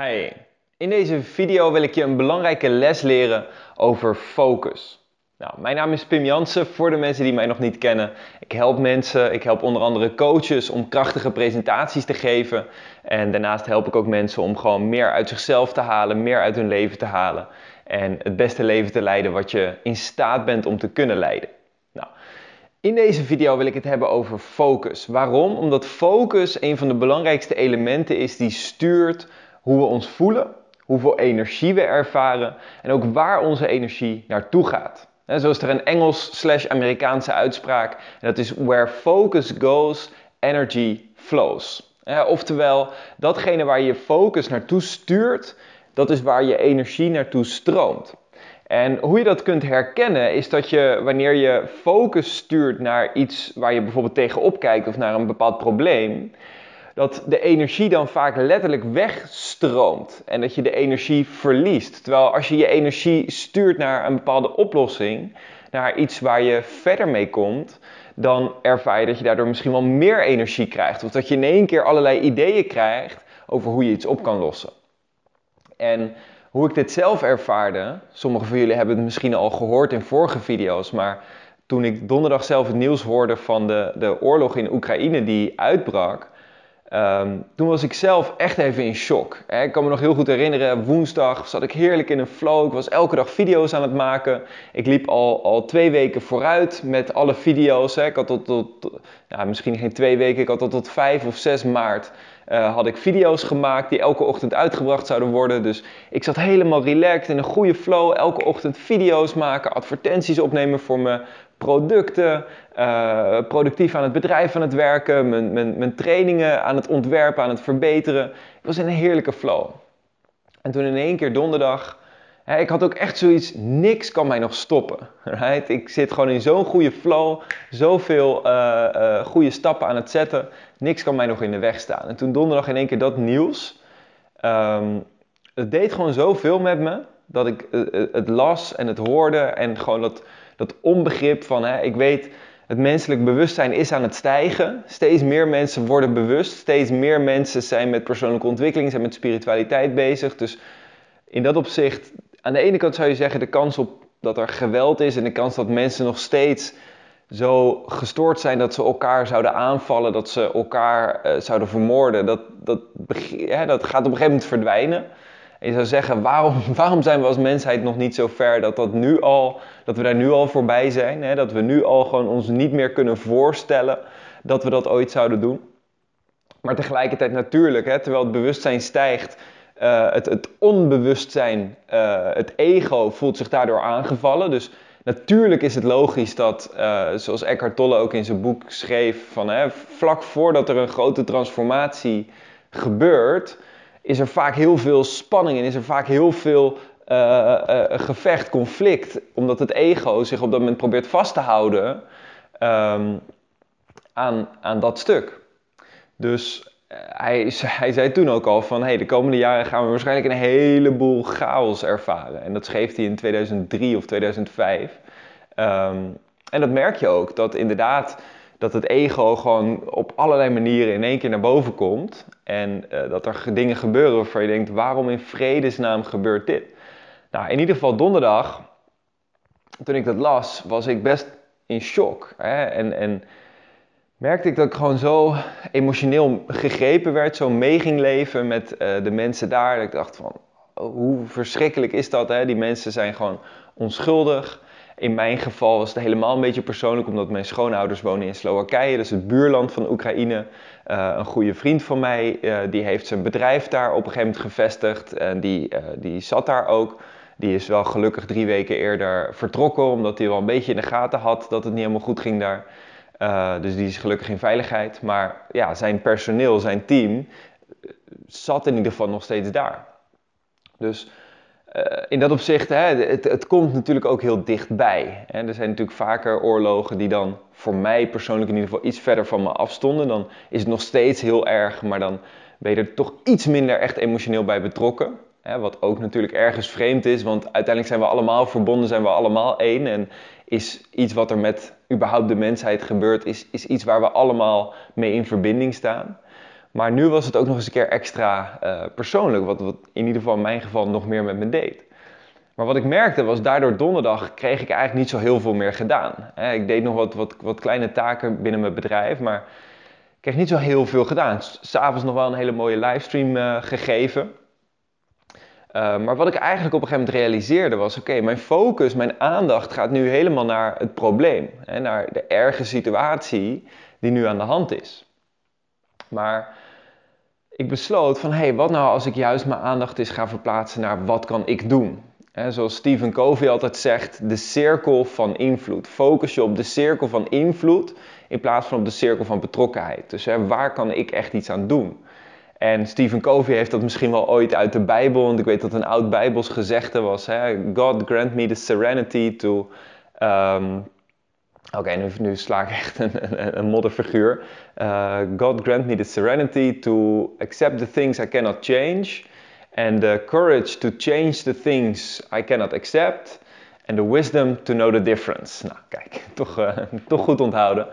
Hi, in deze video wil ik je een belangrijke les leren over focus. Nou, mijn naam is Pim Jansen, voor de mensen die mij nog niet kennen. Ik help mensen, ik help onder andere coaches om krachtige presentaties te geven. En daarnaast help ik ook mensen om gewoon meer uit zichzelf te halen, meer uit hun leven te halen. En het beste leven te leiden wat je in staat bent om te kunnen leiden. Nou, in deze video wil ik het hebben over focus. Waarom? Omdat focus een van de belangrijkste elementen is die stuurt hoe we ons voelen, hoeveel energie we ervaren en ook waar onze energie naartoe gaat. En zo is er een Engels-Amerikaanse uitspraak en dat is where focus goes, energy flows. oftewel, datgene waar je focus naartoe stuurt, dat is waar je energie naartoe stroomt. En hoe je dat kunt herkennen is dat je wanneer je focus stuurt naar iets waar je bijvoorbeeld tegenop kijkt of naar een bepaald probleem, dat de energie dan vaak letterlijk wegstroomt en dat je de energie verliest. Terwijl als je je energie stuurt naar een bepaalde oplossing, naar iets waar je verder mee komt, dan ervaar je dat je daardoor misschien wel meer energie krijgt. Of dat je in één keer allerlei ideeën krijgt over hoe je iets op kan lossen. En hoe ik dit zelf ervaarde, sommigen van jullie hebben het misschien al gehoord in vorige video's, maar toen ik donderdag zelf het nieuws hoorde van de, de oorlog in Oekraïne die uitbrak, Ehm, toen was ik zelf echt even in shock. Ik kan me nog heel goed herinneren, woensdag zat ik heerlijk in een flow. Ik was elke dag video's aan het maken. Ik liep al, al twee weken vooruit met alle video's. Ik had tot, tot, misschien geen twee weken, ik had tot, tot 5 of 6 maart uh, had ik video's gemaakt die elke ochtend uitgebracht zouden worden. Dus ik zat helemaal relaxed in een goede flow. Elke ochtend video's maken, advertenties opnemen voor mijn producten, uh, productief aan het bedrijf aan het werken, mijn, mijn, mijn trainingen aan het ontwerpen, aan het verbeteren. Ik was in een heerlijke flow. En toen in één keer donderdag, ik had ook echt zoiets, niks kan mij nog stoppen. Right? Ik zit gewoon in zo'n goede flow, zoveel uh, goede stappen aan het zetten, niks kan mij nog in de weg staan. En toen donderdag in één keer dat nieuws, um, het deed gewoon zoveel met me, dat ik het las en het hoorde en gewoon dat, dat onbegrip van, hè, ik weet het menselijk bewustzijn is aan het stijgen. Steeds meer mensen worden bewust. Steeds meer mensen zijn met persoonlijke ontwikkeling, zijn met spiritualiteit bezig. Dus in dat opzicht, aan de ene kant zou je zeggen de kans op dat er geweld is en de kans dat mensen nog steeds zo gestoord zijn dat ze elkaar zouden aanvallen, dat ze elkaar uh, zouden vermoorden, dat, dat, dat gaat op een gegeven moment verdwijnen. En je zou zeggen, waarom, waarom zijn we als mensheid nog niet zo ver dat, dat, nu al, dat we daar nu al voorbij zijn? Hè? Dat we nu al gewoon ons niet meer kunnen voorstellen dat we dat ooit zouden doen. Maar tegelijkertijd natuurlijk, hè, terwijl het bewustzijn stijgt, uh, het, het, onbewustzijn, uh, het ego voelt zich daardoor aangevallen. Dus natuurlijk is het logisch dat, uh, zoals Eckhart Tolle ook in zijn boek schreef, van, hè, vlak voordat er een grote transformatie gebeurt, is er vaak heel veel spanning en is er vaak heel veel gevecht, conflict, omdat het ego zich op dat moment probeert vast te houden um, aan, aan dat stuk. Dus hij, hij zei toen ook al van, hey, de komende jaren gaan we waarschijnlijk een heleboel chaos ervaren. En dat schreef hij in 2003 of 2005. Um, en dat merk je ook, dat inderdaad dat het ego gewoon op allerlei manieren in één keer naar boven komt. En uh, dat er dingen gebeuren waarvan je denkt, waarom in vredesnaam gebeurt dit? Nou, in ieder geval donderdag, toen ik dat las, was ik best in shock. Hè? En, en merkte ik dat ik gewoon zo emotioneel gegrepen werd, zo mee ging leven met uh, de mensen daar. Dat ik dacht van, oh, hoe verschrikkelijk is dat? Hè? Die mensen zijn gewoon onschuldig. In mijn geval was het helemaal een beetje persoonlijk, omdat mijn schoonouders wonen in Slowakije, is het buurland van Oekraïne. Uh, een goede vriend van mij, uh, die heeft zijn bedrijf daar op een gegeven moment gevestigd en die, die zat daar ook. Die is wel gelukkig drie weken eerder vertrokken, omdat hij wel een beetje in de gaten had dat het niet helemaal goed ging daar. Dus die is gelukkig in veiligheid. Maar ja, zijn personeel, zijn team, zat in ieder geval nog steeds daar. Dus uh, in dat opzicht, hè, het, het, komt natuurlijk ook heel dichtbij. Hè. Er zijn natuurlijk vaker oorlogen die dan voor mij persoonlijk in ieder geval iets verder van me afstonden. Dan is het nog steeds heel erg, maar dan ben je er toch iets minder echt emotioneel bij betrokken. Hè, wat ook natuurlijk ergens vreemd is, want uiteindelijk zijn we allemaal verbonden, zijn we allemaal één. En is iets wat er met überhaupt de mensheid gebeurt, is, is iets waar we allemaal mee in verbinding staan. Maar nu was het ook nog eens een keer extra uh, persoonlijk, wat, wat in ieder geval in mijn geval nog meer met me deed. Maar wat ik merkte was, daardoor donderdag kreeg ik eigenlijk niet zo heel veel meer gedaan. Ik deed nog wat, wat, wat kleine taken binnen mijn bedrijf, maar ik kreeg niet zo heel veel gedaan. S'avonds nog wel een hele mooie livestream uh, gegeven. Uh, maar wat ik eigenlijk op een gegeven moment realiseerde was: oké, mijn focus, mijn aandacht gaat nu helemaal naar het probleem. Hè, naar de erge situatie die nu aan de hand is. Maar ik besloot van, hé, hey, wat nou als ik juist mijn aandacht eens ga verplaatsen naar wat kan ik doen? He, zoals Stephen Covey altijd zegt, de cirkel van invloed. Focus je op de cirkel van invloed in plaats van op de cirkel van betrokkenheid. Dus waar kan ik echt iets aan doen? En Stephen Covey heeft dat misschien wel ooit uit de Bijbel, want ik weet dat een oud Bijbels gezegde was: hè, God grant me the serenity to um, Oké, nu, nu, sla ik echt een, een, een modderfiguur. Uh, God grant me the serenity to accept the things I cannot change. And the courage to change the things I cannot accept. And the wisdom to know the difference. Nou, kijk, toch, uh, toch goed onthouden.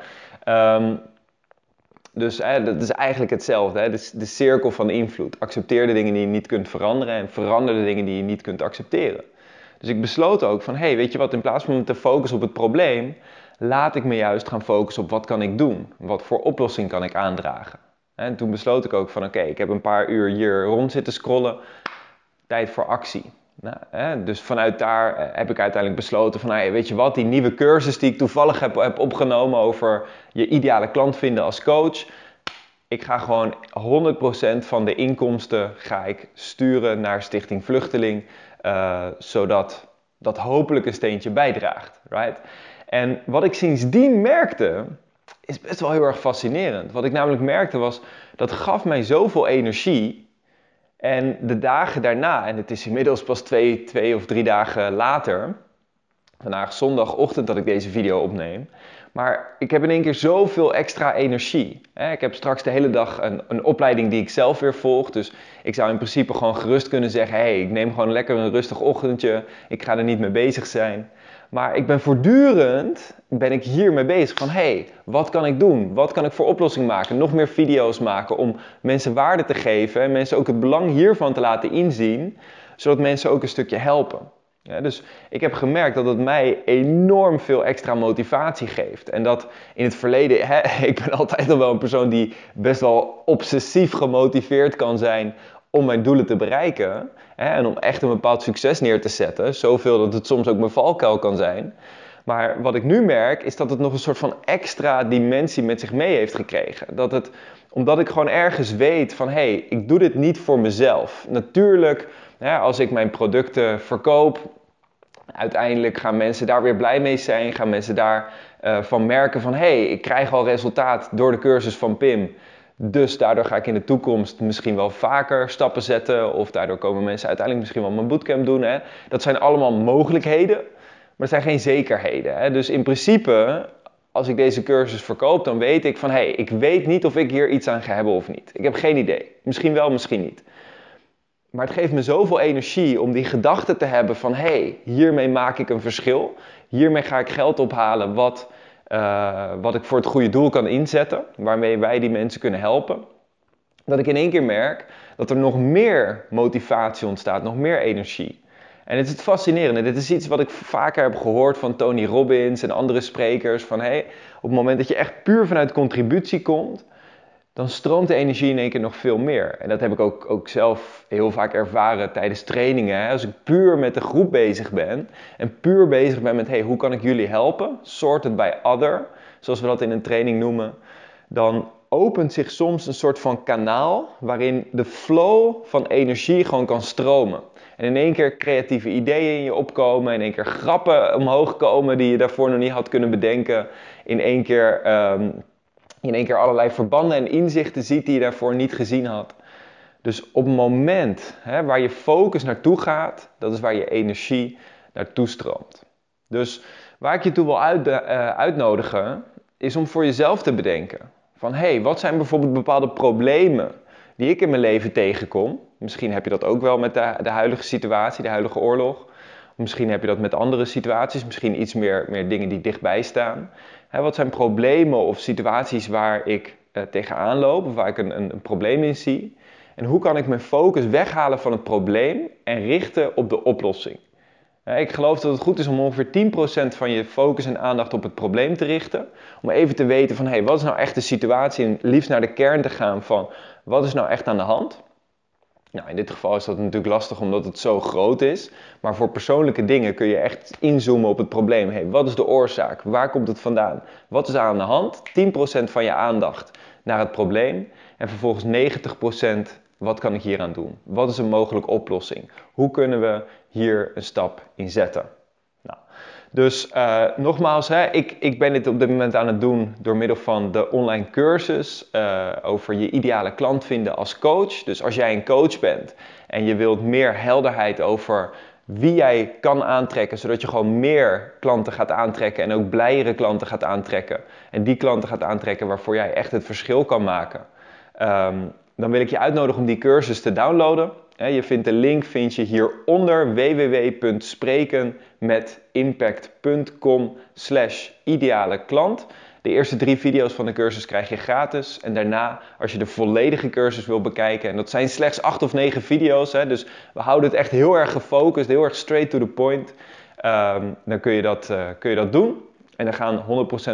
Um, dus eh, dat is eigenlijk hetzelfde. Hè? De, de cirkel van invloed. Accepteer de dingen die je niet kunt veranderen. En verander de dingen die je niet kunt accepteren. Dus ik besloot ook van, hé, hey, weet je wat, in plaats van te focussen op het probleem laat ik me juist gaan focussen op wat kan ik doen? Wat voor oplossing kan ik aandragen? En toen besloot ik ook van oké, ik heb een paar uur hier rond zitten scrollen. Tijd voor actie. Nou, dus vanuit daar eh, heb ik uiteindelijk besloten van, hey, weet je wat, die nieuwe cursus die ik toevallig heb, heb opgenomen over je ideale klant vinden als coach. Ik ga gewoon 100% van de inkomsten ga ik sturen naar Stichting Vluchteling, uh, zodat dat hopelijk een steentje bijdraagt. Right? En wat ik sindsdien merkte, is best wel heel erg fascinerend. Wat ik namelijk merkte was, dat gaf mij zoveel energie. En de dagen daarna, en het is inmiddels pas twee, twee of drie dagen later, vandaag zondagochtend dat ik deze video opneem, maar ik heb in één keer zoveel extra energie. Ik heb straks de hele dag een, een, opleiding die ik zelf weer volg. Dus ik zou in principe gewoon gerust kunnen zeggen: hey, ik neem gewoon lekker een rustig ochtendje. Ik ga er niet mee bezig zijn. Maar ik ben voortdurend ben ik hiermee bezig van hey, wat kan ik doen? Wat kan ik voor oplossing maken? Nog meer video's maken om mensen waarde te geven en mensen ook het belang hiervan te laten inzien, zodat mensen ook een stukje helpen. Dus ik heb gemerkt dat het mij enorm veel extra motivatie geeft. En dat in het verleden, hè, ik ben altijd al wel een persoon die best wel obsessief gemotiveerd kan zijn om mijn doelen te bereiken. En om echt een bepaald succes neer te zetten. Zoveel dat het soms ook mijn valkuil kan zijn. Maar wat ik nu merk is dat het nog een soort van extra dimensie met zich mee heeft gekregen. Dat het, omdat ik gewoon ergens weet van hé, hey, ik doe dit niet voor mezelf. Natuurlijk, als ik mijn producten verkoop, uiteindelijk gaan mensen daar weer blij mee zijn. Gaan mensen daarvan uh, van merken van hé, hey, ik krijg al resultaat door de cursus van Pim. Dus daardoor ga ik in de toekomst misschien wel vaker stappen zetten. Of daardoor komen mensen uiteindelijk misschien wel mijn bootcamp doen. Hè. Dat zijn allemaal mogelijkheden, maar het zijn geen zekerheden. Hè. Dus in principe, als ik deze cursus verkoop, dan weet ik van... hé, hey, ik weet niet of ik hier iets aan ga hebben of niet. Ik heb geen idee. Misschien wel, misschien niet. Maar het geeft me zoveel energie om die gedachte te hebben van... hé, hey, hiermee maak ik een verschil. Hiermee ga ik geld ophalen wat uh, wat ik voor het goede doel kan inzetten, waarmee wij die mensen kunnen helpen, dat ik in één keer merk dat er nog meer motivatie ontstaat, nog meer energie. En het is het fascinerende. Dit is iets wat ik vaker heb gehoord van Tony Robbins en andere sprekers. Van hey, op het moment dat je echt puur vanuit contributie komt, dan stroomt de energie in één keer nog veel meer. En dat heb ik ook, ook zelf heel vaak ervaren tijdens trainingen. Als ik puur met de groep bezig ben en puur bezig ben met hey, hoe kan ik jullie helpen? Sorted by other, zoals we dat in een training noemen. Dan opent zich soms een soort van kanaal waarin de flow van energie gewoon kan stromen. En in één keer creatieve ideeën in je opkomen, in één keer grappen omhoog komen die je daarvoor nog niet had kunnen bedenken. In één keer um, in één keer allerlei verbanden en inzichten ziet die je daarvoor niet gezien had. Dus op het moment hè, waar je focus naartoe gaat, dat is waar je energie naartoe stroomt. Dus waar ik je toe wil uit, uh, uitnodigen, is om voor jezelf te bedenken. Van hé, hey, wat zijn bijvoorbeeld bepaalde problemen die ik in mijn leven tegenkom? Misschien heb je dat ook wel met de, de huidige situatie, de huidige oorlog. Misschien heb je dat met andere situaties, misschien iets meer, meer dingen die dichtbij staan wat zijn problemen of situaties waar ik uh, tegenaan loop, of waar ik een, een, een probleem in zie. En hoe kan ik mijn focus weghalen van het probleem en richten op de oplossing? Ik geloof dat het goed is om ongeveer 10% van je focus en aandacht op het probleem te richten. Om even te weten van, hé, hey, wat is nou echt de situatie? En liefst naar de kern te gaan van, wat is nou echt aan de hand? Nou, in dit geval is dat natuurlijk lastig omdat het zo groot is. Maar voor persoonlijke dingen kun je echt inzoomen op het probleem. Hey, wat is de oorzaak? Waar komt het vandaan? Wat is er aan de hand? 10% van je aandacht naar het probleem. En vervolgens 90% wat kan ik hier aan doen? Wat is een mogelijke oplossing? Hoe kunnen we hier een stap in zetten? Nou, dus uh, nogmaals, hè, ik, ik ben dit op dit moment aan het doen door middel van de online cursus uh, over je ideale klant vinden als coach. Dus als jij een coach bent en je wilt meer helderheid over wie jij kan aantrekken, zodat je gewoon meer klanten gaat aantrekken en ook blijere klanten gaat aantrekken. En die klanten gaat aantrekken waarvoor jij echt het verschil kan maken. Um, dan wil ik je uitnodigen om die cursus te downloaden. Je vindt de link vind je hieronder www.sprekenmetimpact.com slash ideale klant. De eerste drie video's van de cursus krijg je gratis. En daarna, als je de volledige cursus wil bekijken, en dat zijn slechts acht of negen video's, hè, dus we houden het echt heel erg gefocust, heel erg straight to the point, um, dan kun je, dat, uh, kun je dat doen. En dan gaan 100%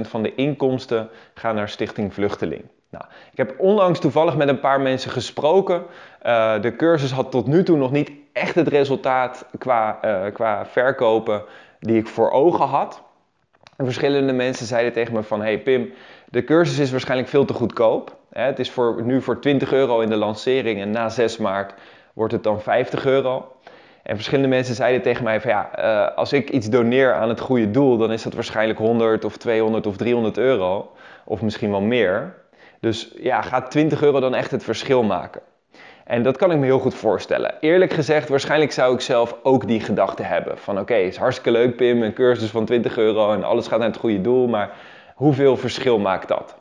van de inkomsten gaan naar Stichting Vluchteling. Nou, ik heb onlangs toevallig met een paar mensen gesproken. Uh, de cursus had tot nu toe nog niet echt het resultaat qua, uh, qua verkopen die ik voor ogen had. En verschillende mensen zeiden tegen me van, hey Pim, de cursus is waarschijnlijk veel te goedkoop. Het is voor, nu voor 20 euro in de lancering en na 6 maart wordt het dan 50 euro. En verschillende mensen zeiden tegen mij van ja, uh, als ik iets doneer aan het goede doel, dan is dat waarschijnlijk 100 of 200 of 300 euro. Of misschien wel meer. Dus ja, gaat 20 euro dan echt het verschil maken? En dat kan ik me heel goed voorstellen. Eerlijk gezegd, waarschijnlijk zou ik zelf ook die gedachte hebben. Van oké, is hartstikke leuk Pim, een cursus van 20 euro en alles gaat naar het goede doel. Maar hoeveel verschil maakt dat?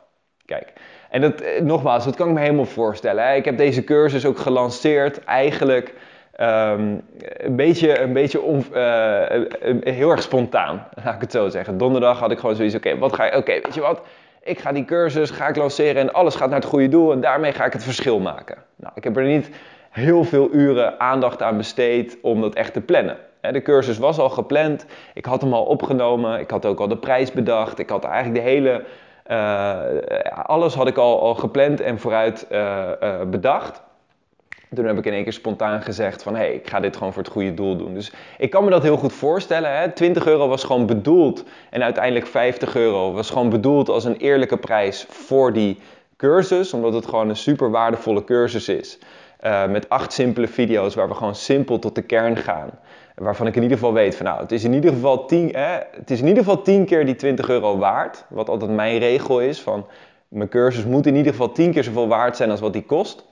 Kijk, en dat, eh, nogmaals, dat kan ik me helemaal voorstellen. Ik heb deze cursus ook gelanceerd eigenlijk um, een beetje, een beetje uh, heel erg spontaan, laat ik het zo zeggen. Donderdag had ik gewoon zoiets, oké, wat ga je, oké, weet je wat ik ga die cursus, ga ik lanceren en alles gaat naar het goede doel en daarmee ga ik het verschil maken. Nou, ik heb er niet heel veel uren aandacht aan besteed om dat echt te plannen. De cursus was al gepland, ik had hem al opgenomen, ik had ook al de prijs bedacht, ik had eigenlijk de hele, uh, alles had ik al, al gepland en vooruit uh, uh, bedacht. Toen heb ik in één keer spontaan gezegd van hé, hey, ik ga dit gewoon voor het goede doel doen. Dus ik kan me dat heel goed voorstellen. Hè? 20 euro was gewoon bedoeld en uiteindelijk 50 euro was gewoon bedoeld als een eerlijke prijs voor die cursus. Omdat het gewoon een super waardevolle cursus is. Uh, met acht simpele video's waar we gewoon simpel tot de kern gaan. Waarvan ik in ieder geval weet van nou, het is in ieder geval 10, het is in ieder geval 10 keer die 20 euro waard. Wat altijd mijn regel is van mijn cursus moet in ieder geval 10 keer zoveel waard zijn als wat die kost.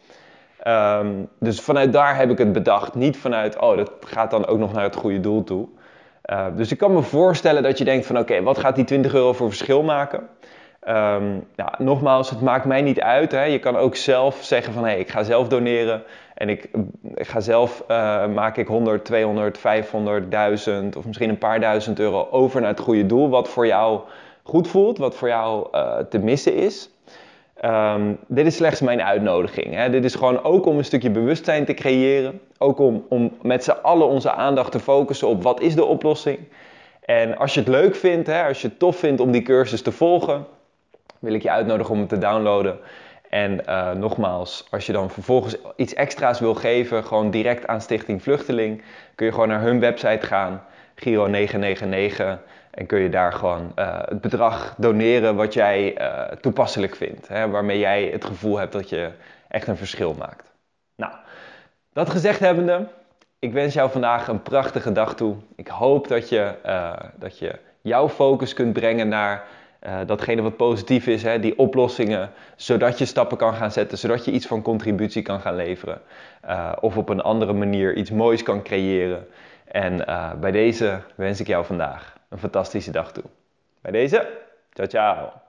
Um, dus vanuit daar heb ik het bedacht. Niet vanuit, oh, dat gaat dan ook nog naar het goede doel toe. Uh, dus ik kan me voorstellen dat je denkt van, oké, wat gaat die 20 euro voor verschil maken? Um, nou, nogmaals, het maakt mij niet uit. Hè. Je kan ook zelf zeggen van, hé, hey, ik ga zelf doneren. En ik, ik ga zelf, uh, maak ik 100, 200, 500, 1000 of misschien een paar duizend euro over naar het goede doel. Wat voor jou goed voelt, wat voor jou uh, te missen is. Um, dit is slechts mijn uitnodiging. Hè. Dit is gewoon ook om een stukje bewustzijn te creëren. Ook om, om met z'n allen onze aandacht te focussen op wat is de oplossing. En als je het leuk vindt, hè, als je het tof vindt om die cursus te volgen, wil ik je uitnodigen om het te downloaden. En uh, nogmaals, als je dan vervolgens iets extra's wil geven, gewoon direct aan Stichting Vluchteling, kun je gewoon naar hun website gaan, Giro 999. En kun je daar gewoon uh, het bedrag doneren wat jij uh, toepasselijk vindt. Hè, waarmee jij het gevoel hebt dat je echt een verschil maakt. Nou, dat gezegd hebbende, ik wens jou vandaag een prachtige dag toe. Ik hoop dat je, uh, dat je jouw focus kunt brengen naar datgene wat positief is, hè, die oplossingen, zodat je stappen kan gaan zetten, zodat je iets van contributie kan gaan leveren. of op een andere manier iets moois kan creëren. En bij deze wens ik jou vandaag een fantastische dag toe. Bij deze, ciao ciao.